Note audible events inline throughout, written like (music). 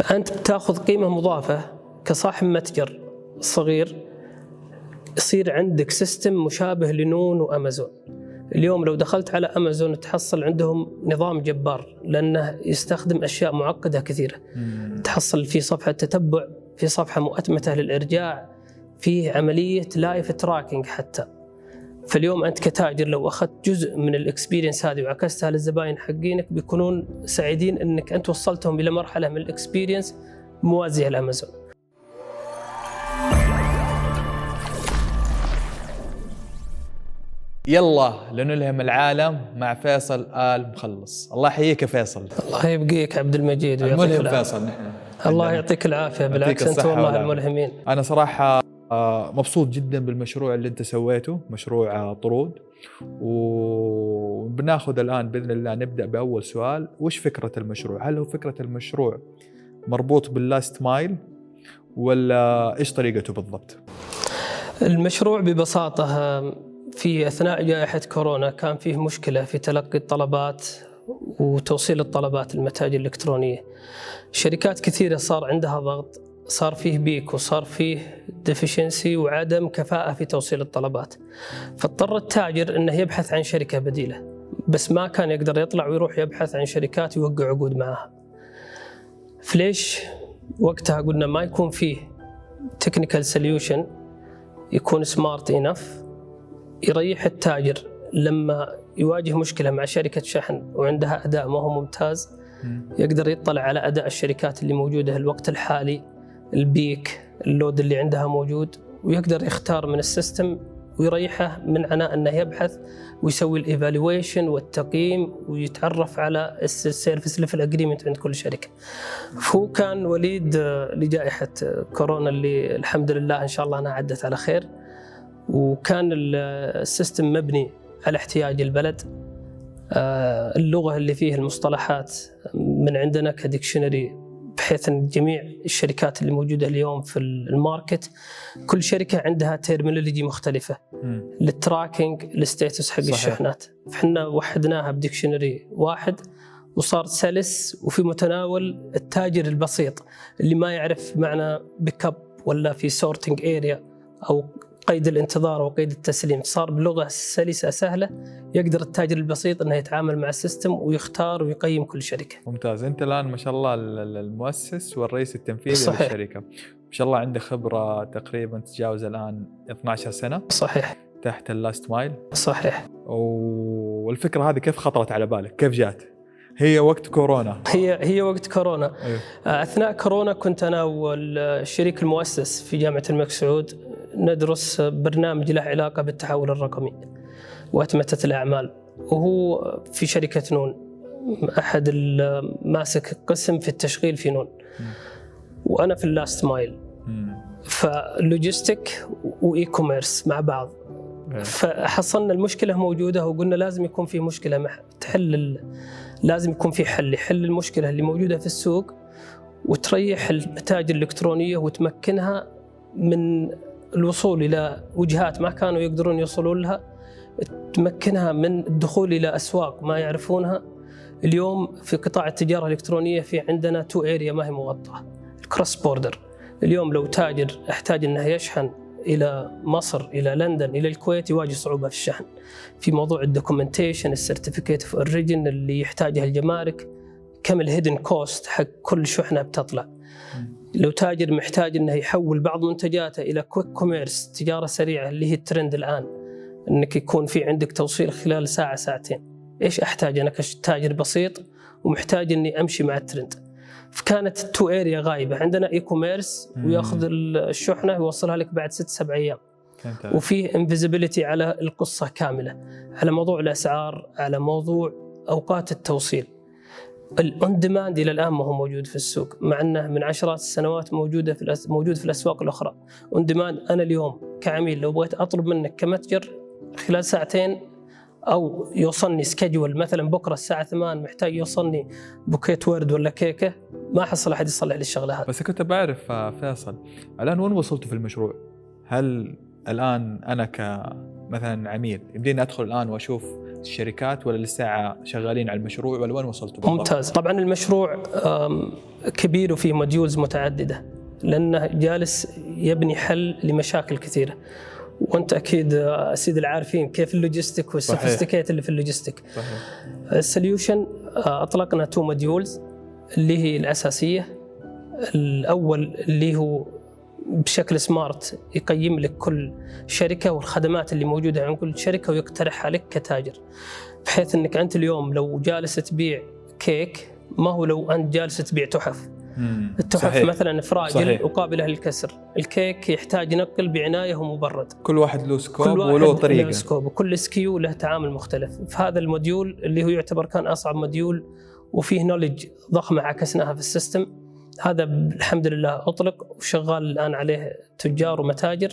فأنت بتاخذ قيمة مضافة كصاحب متجر صغير يصير عندك system مشابه لنون وأمازون. اليوم لو دخلت على أمازون تحصل عندهم نظام جبار لأنه يستخدم أشياء معقدة كثيرة. تحصل في صفحة تتبع في صفحة مؤتمتة للإرجاع في عملية live tracking حتى. فاليوم أنت كتاجر لو أخذت جزء من ال experience هذه وعكستها للزباين حقينك بيكونون سعيدين إنك أنت وصلتهم إلى مرحلة من ال experience موازية لأمازون. يلا لنلهم العالم مع فيصل آل مخلص الله يحييك يا فيصل الله يبقيك عبد المجيد ويعطيك الملهم. فيصل نحن الله يعطيك العافية بالعكس انت والله والعافية. الملهمين أنا صراحة مبسوط جدا بالمشروع اللي أنت سويته مشروع آه، طرود. وبناخذ الآن بإذن الله نبدأ بأول سؤال. وش فكرة المشروع؟ هل هو فكرة المشروع مربوط بال last mile ولا إيش طريقته بالضبط؟ المشروع ببساطة في أثناء جائحة كورونا كان فيه مشكلة في تلقي الطلبات وتوصيل الطلبات المتاجر الإلكترونية. شركات كثيرة صار عندها ضغط صار فيه peak وصار فيه deficiency وعدم كفاءة في توصيل الطلبات. فاضطر التاجر أنه يبحث عن شركة بديلة بس ما كان يقدر يطلع ويروح يبحث عن شركات يوقع عقود معها فليش وقتها قلنا ما يكون فيه technical solution يكون smart enough يريح التاجر لما يواجه مشكلة مع شركة شحن وعندها أداء ما هو ممتاز يقدر يطلع على أداء الشركات اللي موجودة الوقت الحالي. ال peak ال load اللي عندها موجود ويقدر يختار من ال system ويريحه من عناء إنه يبحث ويسوي ال evaluation والتقييم ويتعرف على ال service level agreement عند كل شركة. فهو كان وليد لجائحة كورونا اللي الحمد لله إن شاء الله أنها عدت على خير وكان ال- ال system مبني على احتياج البلد آه، اللغة اللي فيه المصطلحات من عندنا ك dictionary بحيث إن جميع الشركات اللي موجودة اليوم في ال market كل شركة عندها terminology مختلفة. لل tracking ال status حق صحيح. الشحنات. فإحنا وحدناها ب dictionary واحد وصار سلس وفي متناول التاجر البسيط اللي ما يعرف معنى pick up ولا في sorting area أو قيد الانتظار وقيد التسليم. صار بلغة سلسة سهلة يقدر التاجر البسيط إنه يتعامل مع ال system ويختار ويقيم كل شركة. ممتاز. أنت الآن ما شاء الله ال- ال- المؤسس والرئيس التنفيذي صحيح. للشركة. ما شاء الله عندك خبرة تقريبا تتجاوز الآن 12 سنة. صحيح. تحت ال last mile. صحيح. والفكرة هذه كيف خطرت على بالك؟ كيف جات؟ هي وقت كورونا. هي هي وقت كورونا. أيوه. أثناء كورونا كنت أنا والشريك المؤسس في جامعة الملك سعود ندرس برنامج له علاقة بالتحول الرقمي وأتمتة الأعمال وهو في شركة نون ال- ماسك قسم في التشغيل في نون وأنا في ال last mile. ف logistic و e-commerce مع بعض أيوه. فحصلنا المشكلة موجودة وقلنا لازم يكون في مشكلة مح... تحل. لازم يكون في حل يحل المشكلة اللي موجودة في السوق وتريح المتاجر الإلكترونية وتمكنها من الوصول إلى وجهات ما كانوا يقدرون يوصلون لها تمكنها من الدخول إلى أسواق ما يعرفونها. اليوم في قطاع التجارة الإلكترونية في عندنا two area ما هي مغطاة ال cross border اليوم لو تاجر احتاج إنه يشحن إلى مصر إلى لندن إلى الكويت يواجه صعوبة في الشحن. في موضوع ال documentation ال certificate of origin اللي يحتاجها الجمارك كم ال hidden cost حق كل شحنة بتطلع. لو تاجر محتاج إنه يحول بعض منتجاته إلى quick commerce تجارة سريعة اللي هي الترند الآن إنك يكون في عندك توصيل خلال ساعة ساعتين. إيش أحتاج؟ أنا كتاجر بسيط ومحتاج إني أمشي مع الترند. فكانت ال two area غايبة. عندنا e-commerce. ويأخذ الشحنة يوصلها لك بعد ست سبع أيام. وفيه invisibility على القصة كاملة على موضوع الأسعار على موضوع أوقات التوصيل. ال on demand إلى الآن ما هو موجود في السوق مع إنه من عشرات السنوات موجودة في الأس... موجود في الأسواق الأخرى on demand أنا اليوم كعميل لو بغيت أطلب منك كمتجر خلال ساعتين أو يوصلني schedule مثلا بكرة الساعة 8 محتاج يوصلني bouquet ورد ولا كيكة ما حصل أحد يصلح لي الشغلة هذه بس كنت بعرف آه، فيصل الآن وين وصلتوا في المشروع؟ هل الآن أنا كمثلا عميل يمديني أدخل الآن وأشوف الشركات ولا لسه شغالين على المشروع ولا وين وصلتوا بالضبط؟ ممتاز. طبعا المشروع كبير وفيه modules متعددة. لأنه جالس يبني حل لمشاكل كثيرة. وأنت أكيد آه، سيد العارفين كيف ال logistic وال sophisticate اللي في ال logistic ال solution آه، أطلقنا two modules اللي هي الأساسية. الأول اللي هو بشكل smart يقيم لك كل شركة والخدمات اللي موجودة عند كل شركة ويقترحها لك كتاجر. بحيث إنك أنت اليوم لو جالس تبيع كيك ما هو لو أنت جالس تبيع تحف. التحف صحيح. مثلا fragile صحيح. وقابله للكسر الكيك يحتاج نقل بعناية ومبرد. كل واحد له scope وله له طريقة. scope وكل SKU له تعامل مختلف. فهذا ال module اللي هو يعتبر كان أصعب module وفيه knowledge ضخمة عكسناها في ال system. هذا الحمد لله أطلق وشغال الآن عليه تجار ومتاجر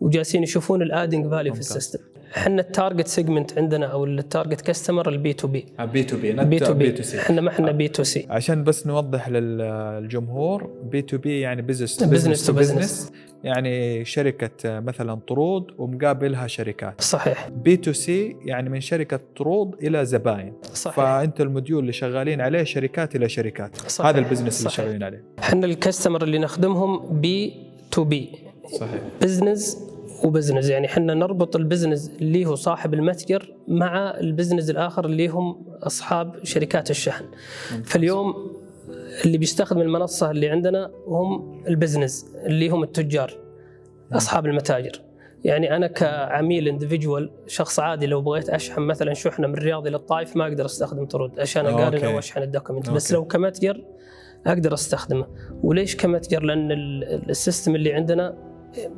وجالسين يشوفون ال adding value في. ال system إحنا ال target segment عندنا أو ال target customer ال B to B B to B B to B إحنا ما إحنا B to C عشان بس نوضح للجمهور B to B يعني business business to. business يعني شركة مثلا طرود ومقابلها شركات. صحيح. B to C يعني من شركة طرود إلى زباين. صحيح. فأنت ال module اللي شغالين عليه شركات إلى شركات. صحيح. هذا ال business اللي صحيح. شغالين عليه. إحنا ال customer اللي نخدمهم B to B صحيح. business و business يعني إحنا نربط ال business اللي هو صاحب المتجر مع ال business الآخر اللي هم أصحاب شركات الشحن. فاليوم اللي بيستخدم المنصة اللي عندنا هم ال business اللي هم التجار أصحاب المتاجر. يعني أنا كعميل individual شخص عادي لو بغيت أشحن مثلا شحنه من الرياض إلى الطائف ما أقدر أستخدم طرود. عشان اقارن. أو أشحن ال document بس. لو كمتجر أقدر أستخدمه. وليش كمتجر؟ لأن ال- ال system اللي عندنا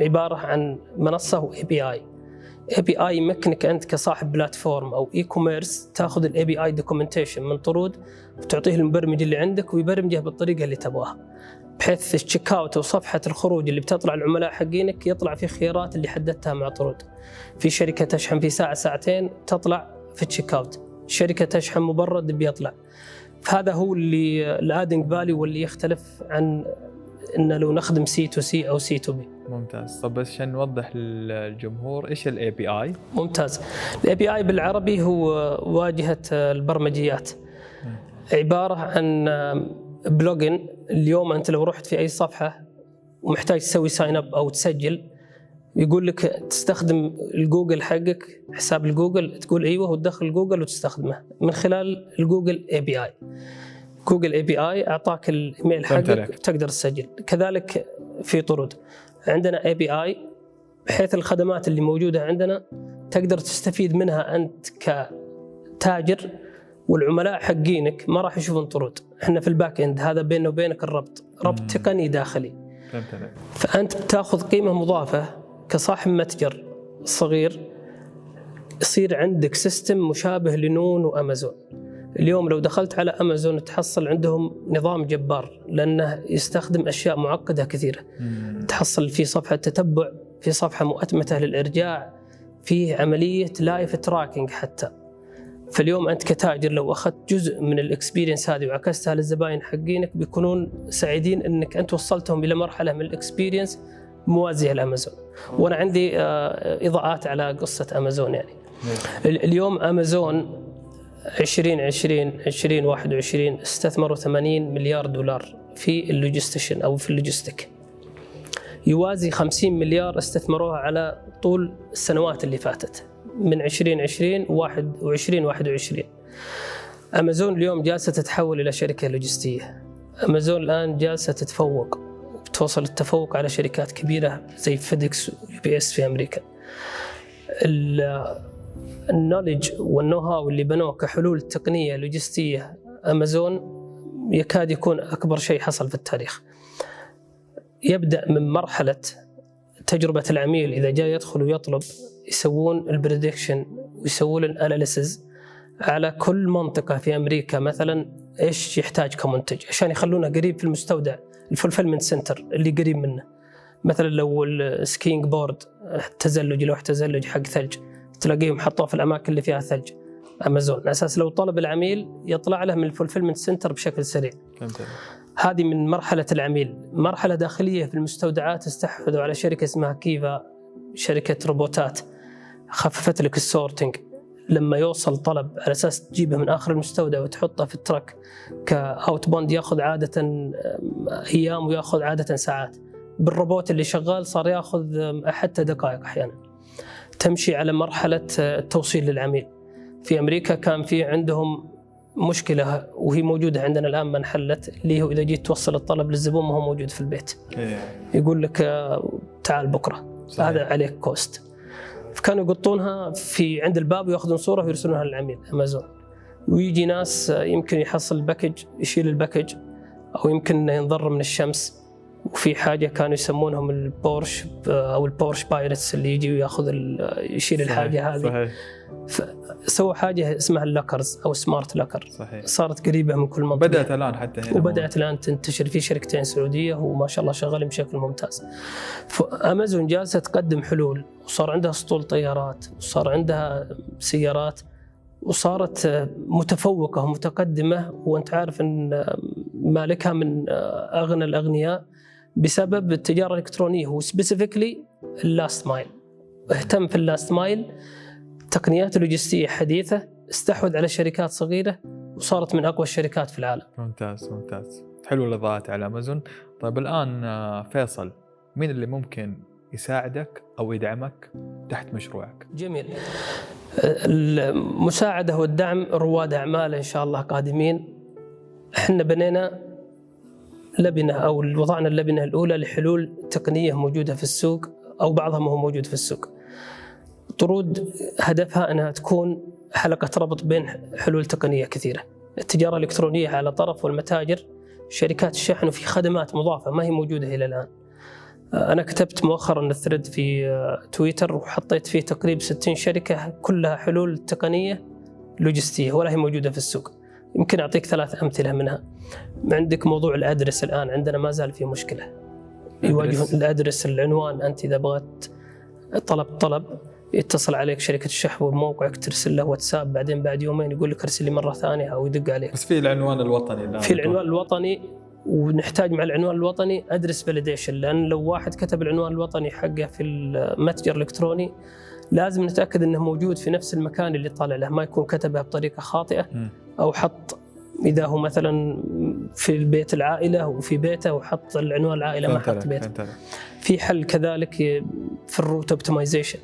عبارة عن منصة و API API يمكنك أنت كصاحب platform أو e-commerce تاخذ ال API documentation من طرود وتعطيه المبرمج اللي عندك ويبرمجه بالطريقة اللي تبغاها. بحيث ال checkout وصفحه الخروج اللي بتطلع العملاء حقينك يطلع في خيارات اللي حددتها مع طرود. في شركة تشحن في ساعة ساعتين تطلع في ال checkout. شركة تشحن مبرد بيطلع. فهذا هو اللي ال adding value واللي يختلف عن ان لو نخدم سي تو سي أو C to B ممتاز. طب بس عشان نوضح للجمهور إيش ال API ممتاز. ال API بالعربي هو واجهة البرمجيات. عبارة عن plugin. اليوم أنت لو رحت في أي صفحة ومحتاج تسوي sign up أو تسجل يقول لك تستخدم الجوجل حقك حساب الجوجل تقول أيوه وتدخل جوجل وتستخدمه من خلال الجوجل اي بي اي جوجل اي بي اي أعطاك الايميل حقك. تقدر تسجل. كذلك في طرود عندنا API بحيث الخدمات اللي موجودة عندنا تقدر تستفيد منها أنت كتاجر والعملاء حقينك ما راح يشوفون طرود إحنا في ال back end هذا بيننا وبينك الربط. ربط مم. تقني داخلي. فهمت فأنت بتاخذ قيمة مضافة كصاحب متجر صغير يصير عندك system مشابه لنون وأمازون. اليوم لو دخلت على أمازون تحصل عندهم نظام جبار لأنه يستخدم أشياء معقدة كثيرة. مم. تحصل في صفحة تتبع في صفحة مؤتمته للإرجاع في عملية live tracking حتى. فاليوم أنت كتاجر لو أخذت جزء من ال experience هذه وعكستها للزباين حقينك بيكونون سعيدين إنك أنت وصلتهم إلى مرحلة من ال experience موازية لأمازون. وأنا عندي آه، إضاءات على قصة أمازون يعني. ال- اليوم أمازون 2020 2021 استثمروا 80 مليار دولار في ال logistation أو في ال logistic. يوازي 50 مليار استثمروها على طول السنوات اللي فاتت. من 2020 واحد و20 21 أمازون اليوم جالسة تتحول إلى شركة لوجستية. أمازون الآن جالسة تتفوق توصل التفوق على شركات كبيرة زي فيديكس ويو بي إس في أمريكا. ال knowledge وال know-how اللي بنوه كحلول تقنية لوجستيه امازون يكاد يكون أكبر شيء حصل في التاريخ. يبدأ من مرحلة تجربة العميل إذا جاء يدخل ويطلب يسوون ال prediction ويسوون ال analysis على كل منطقة في أمريكا مثلا إيش يحتاج كمنتج عشان يخلونه قريب في المستودع ال fulfillment center اللي قريب منه. مثلا لو ال skiing board تزلج لوح تزلج حق ثلج تلاقيهم حطوه في الأماكن اللي فيها ثلج. امازون على أساس لو طلب العميل يطلع له من ال fulfillment center بشكل سريع. هذه من مرحلة العميل. مرحلة داخلية في المستودعات استحوذوا على شركة اسمها كيفا شركة روبوتات. خففت لك ال sorting لما يوصل طلب على أساس تجيبه من آخر المستودع وتحطه في ال truck outbound ياخذ عادة أيام وياخذ عادة ساعات. بالروبوت اللي شغال صار ياخذ حتى دقائق أحيانا. تمشي على مرحلة التوصيل للعميل. في أمريكا كان في عندهم مشكلة وهي موجودة عندنا الآن ما انحلت اللي هو إذا جيت توصل الطلب للزبون ما هو موجود في البيت. إيه. يقول لك آه، تعال بكرة. صحيح. هذا عليك cost فكانوا يقطونها في عند الباب ويأخذون صورة ويرسلونها للعميل امازون ويجي ناس آه، يمكن يحصل ال package يشيل ال package أو يمكن إنه ينضر من الشمس. وفي حاجة كانوا يسمونهم ال porch أو ال porch pirates اللي يجي وياخذ يشيل الحاجة هذه. صحيح. سووا حاجة اسمها ال lockers أو smart locker. صحيح. صارت قريبة من كل منطقة. بدأت الآن حتى هنا. وبدأت الآن تنتشر في شركتين سعودية وما شاء الله شغالين بشكل ممتاز. فامازون جالسة تقدم حلول وصار عندها اسطول طيارات وصار عندها سيارات وصارت متفوقة ومتقدمة. وأنت عارف إن مالكها من أغنى الأغنياء. بسبب التجارة الإلكترونية و specifically ال last mile. اهتم في ال last mile تقنيات لوجستية حديثة استحوذ على شركات صغيرة وصارت من أقوى الشركات في العالم. ممتاز ممتاز. حلو الإضاءات على أمازون. طيب الآن آه، فيصل مين اللي ممكن يساعدك أو يدعمك تحت مشروعك؟ جميل. المساعدة والدعم رواد أعمال إن شاء الله قادمين. إحنا بنينا لبنة أو وضعنا اللبنة الأولى لحلول تقنية موجودة في السوق أو بعضها ما هو موجود في السوق. طرود هدفها أنها تكون حلقة ربط بين حلول تقنية كثيرة. التجارة الإلكترونية على طرف والمتاجر شركات الشحن وفي خدمات مضافة ما هي موجودة إلى الآن. أنا كتبت مؤخرا الثريد في تويتر وحطيت فيه تقريبا 60 شركة كلها حلول تقنية لوجستية ولا هي موجودة في السوق. يمكن أعطيك ثلاث أمثلة منها. عندك موضوع الأدرس الآن عندنا ما زال في مشكلة يواجهون أدرس؟ الأدرس العنوان أنت إذا بغيت طلب طلب يتصل عليك شركة الشحن بموقعك ترسل له واتساب بعدين بعد يومين يقول لك ارسل لي مرة ثانية أو يدق عليك بس في العنوان الوطني الآن في العنوان الوطني ونحتاج مع العنوان الوطني address validation لأن لو واحد كتب العنوان الوطني حقه في المتجر الإلكتروني لازم نتأكد إنه موجود في نفس المكان اللي طالع له ما يكون كتبها بطريقة خاطئة. أو حط إذا هو مثلا في بيت العائلة وفي بيته وحط العنوان العائلة ما حط بيته. في حل كذلك في ال route optimization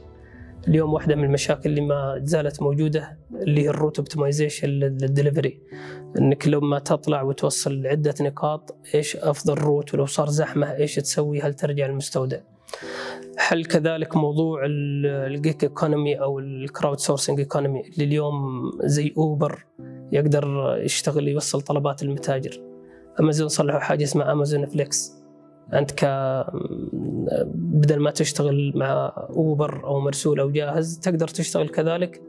اليوم واحدة من المشاكل اللي ما زالت موجودة اللي هي ال route optimization لل delivery. إنك لما تطلع وتوصل عده نقاط إيش أفضل route ولو صار زحمة إيش تسوي؟ هل ترجع المستودع حل كذلك موضوع ال gig economy أو ال crowdsourcing economy اللي اليوم زي اوبر يقدر يشتغل يوصل طلبات المتاجر. امازون صلحوا حاجة اسمها امازون Flex أنت ك بدل ما تشتغل مع اوبر أو مرسول أو جاهز تقدر تشتغل كذلك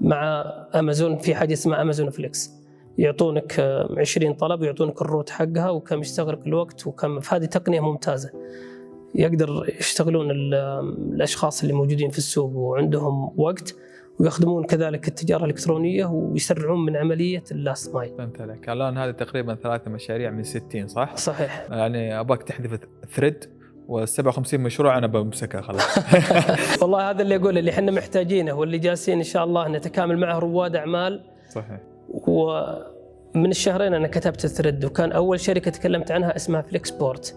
مع امازون في حاجة اسمها امازون Flex يعطونك آه، 20 طلب ويعطونك ال route حقها وكم يستغرق الوقت وكم. فهذه تقنية ممتازة. يقدر يشتغلون ال- الأشخاص اللي موجودين في السوق وعندهم وقت. ويخدمون كذلك التجارة الإلكترونية ويسرعون من عملية ال last mile. فهمت عليك. الآن هذه تقريبا ثلاثة مشاريع من 60 صح؟ صحيح. يعني أبغاك تحذف thread وال 57 مشروع أنا بمسكها خلاص. (laughs) والله هذا اللي أقول اللي إحنا محتاجينه واللي جالسين إن شاء الله نتكامل معه رواد أعمال. صحيح. ومن الشهرين أنا كتبت thread وكان أول شركة تكلمت عنها اسمها Flexport.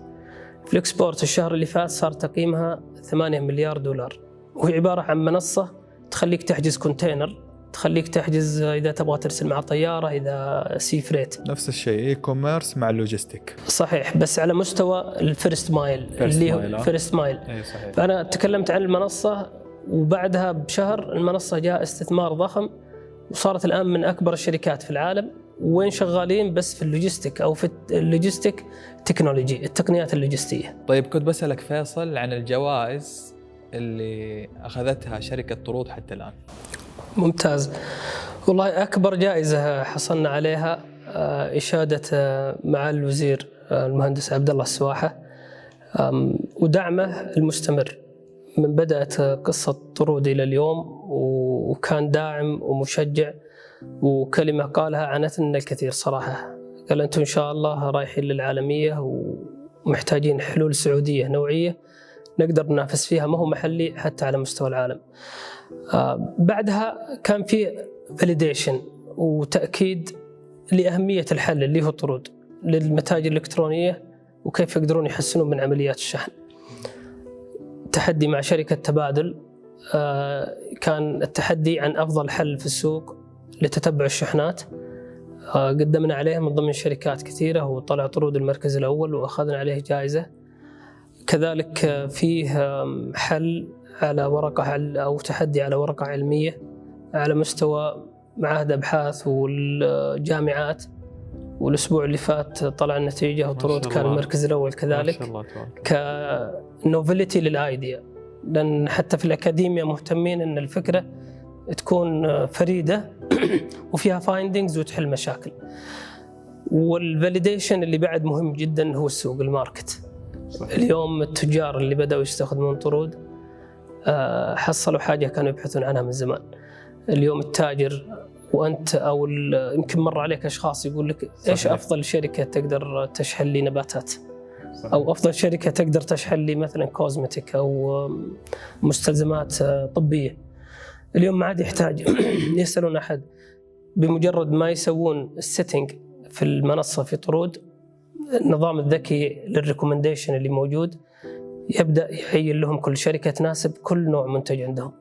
Flexport الشهر اللي فات صار تقييمها 8 مليار دولار. وهي عبارة عن منصة تخليك تحجز container تخليك تحجز إذا تبغى ترسل مع طيارة إذا sea freight. نفس الشيء e-commerce مع ال logistic صحيح بس على مستوى ال first mile اللي هو آه. first mile اي صحيح. فأنا تكلمت عن المنصة وبعدها بشهر المنصة جاء استثمار ضخم وصارت الآن من أكبر الشركات في العالم وين شغالين بس في ال logistic أو في ال logistic technology التقنيات اللوجستية. طيب كنت بسألك فيصل عن الجوائز. اللي أخذتها شركة طرود حتى الآن. ممتاز. والله أكبر جائزة حصلنا عليها آه، إشادة آه، معالي الوزير آه، المهندس عبد الله السواحه ودعمه المستمر. من بدأت قصة طرود إلى اليوم وكان داعم ومشجع وكلمة قالها عنتنا الكثير صراحة. قال أنتم إن شاء الله رايحين للعالمية ومحتاجين حلول سعودية نوعية. نقدر ننافس فيها ما هو محلي حتى على مستوى العالم. آه، بعدها كان في فاليديشن وتأكيد لأهمية الحل اللي هو طرود للمتاجر الإلكترونية وكيف يقدرون يحسنون من عمليات الشحن. تحدي مع شركة تبادل آه، كان التحدي عن أفضل حل في السوق لتتبع الشحنات آه، قدمنا عليه من ضمن شركات كثيرة وطلع طرود المركز الأول وأخذنا عليه جائزة كذلك آه، فيه حل على ورقة عل- أو تحدي على ورقة علمية على مستوى معاهد أبحاث والجامعات. والأسبوع اللي فات طلع النتيجة وطرود كان. المركز الأول ما كذلك. ك novelty لل idea. لأن حتى في الاكاديميا مهتمين إن الفكرة تكون فريدة (coughs) وفيها findings وتحل مشاكل. وال validation اللي بعد مهم جدا هو السوق ال market. صحيح. اليوم التجار اللي بدأوا يستخدمون طرود آه، حصلوا حاجة كانوا يبحثون عنها من زمان اليوم التاجر وأنت أو يمكن مر عليك أشخاص يقول لك إيش صحيح. أفضل شركة تقدر تشحن لي نباتات صحيح. أو أفضل شركة تقدر تشحن لي مثلا cosmetic أو مستلزمات طبية اليوم ما عاد يحتاج (clears throat) يسألون أحد بمجرد ما يسوون ال setting في المنصة في طرود النظام الذكي لل recommendation اللي موجود يبدأ يعين لهم كل شركة تناسب كل نوع منتج عندهم.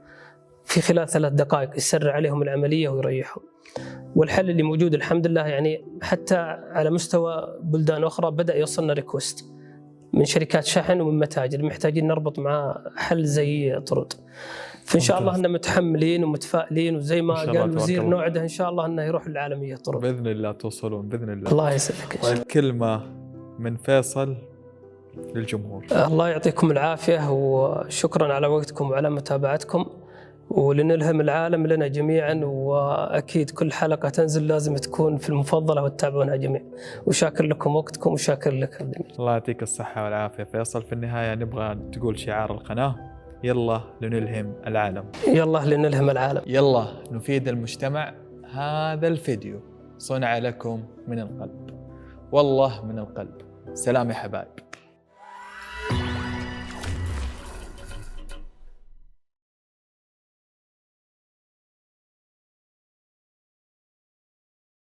في خلال ثلاث دقائق يسرع عليهم العملية ويريحهم. والحل اللي موجود الحمد لله يعني حتى على مستوى بلدان أخرى بدأ يوصلنا ريكوست من شركات شحن ومن متاجر. محتاجين نربط مع حل زي طرود. فإن شاء الله. ان متحملين ومتفائلين وزي ما قال الوزير. نوعده إن شاء الله إنه يروح العالميه طرود. بإذن الله توصلون بإذن الله. الله يسعدك إن شاء طيب كلمه من فيصل للجمهور. الله. يعطيكم العافية وشكرا على وقتكم وعلى متابعتكم ولنلهم العالم لنا جميعا وأكيد كل حلقة تنزل لازم تكون في المفضلة وتتابعونها جميعا. وشاكر لكم وقتكم وشاكر لك المجيد. الله يعطيك الصحة والعافية فيصل. في النهاية نبغى تقول شعار القناة. يلا لنلهم العالم. يلا لنلهم العالم. يلا نفيد المجتمع. هذا الفيديو صنع لكم من القلب. والله من القلب. سلام يا حبايب.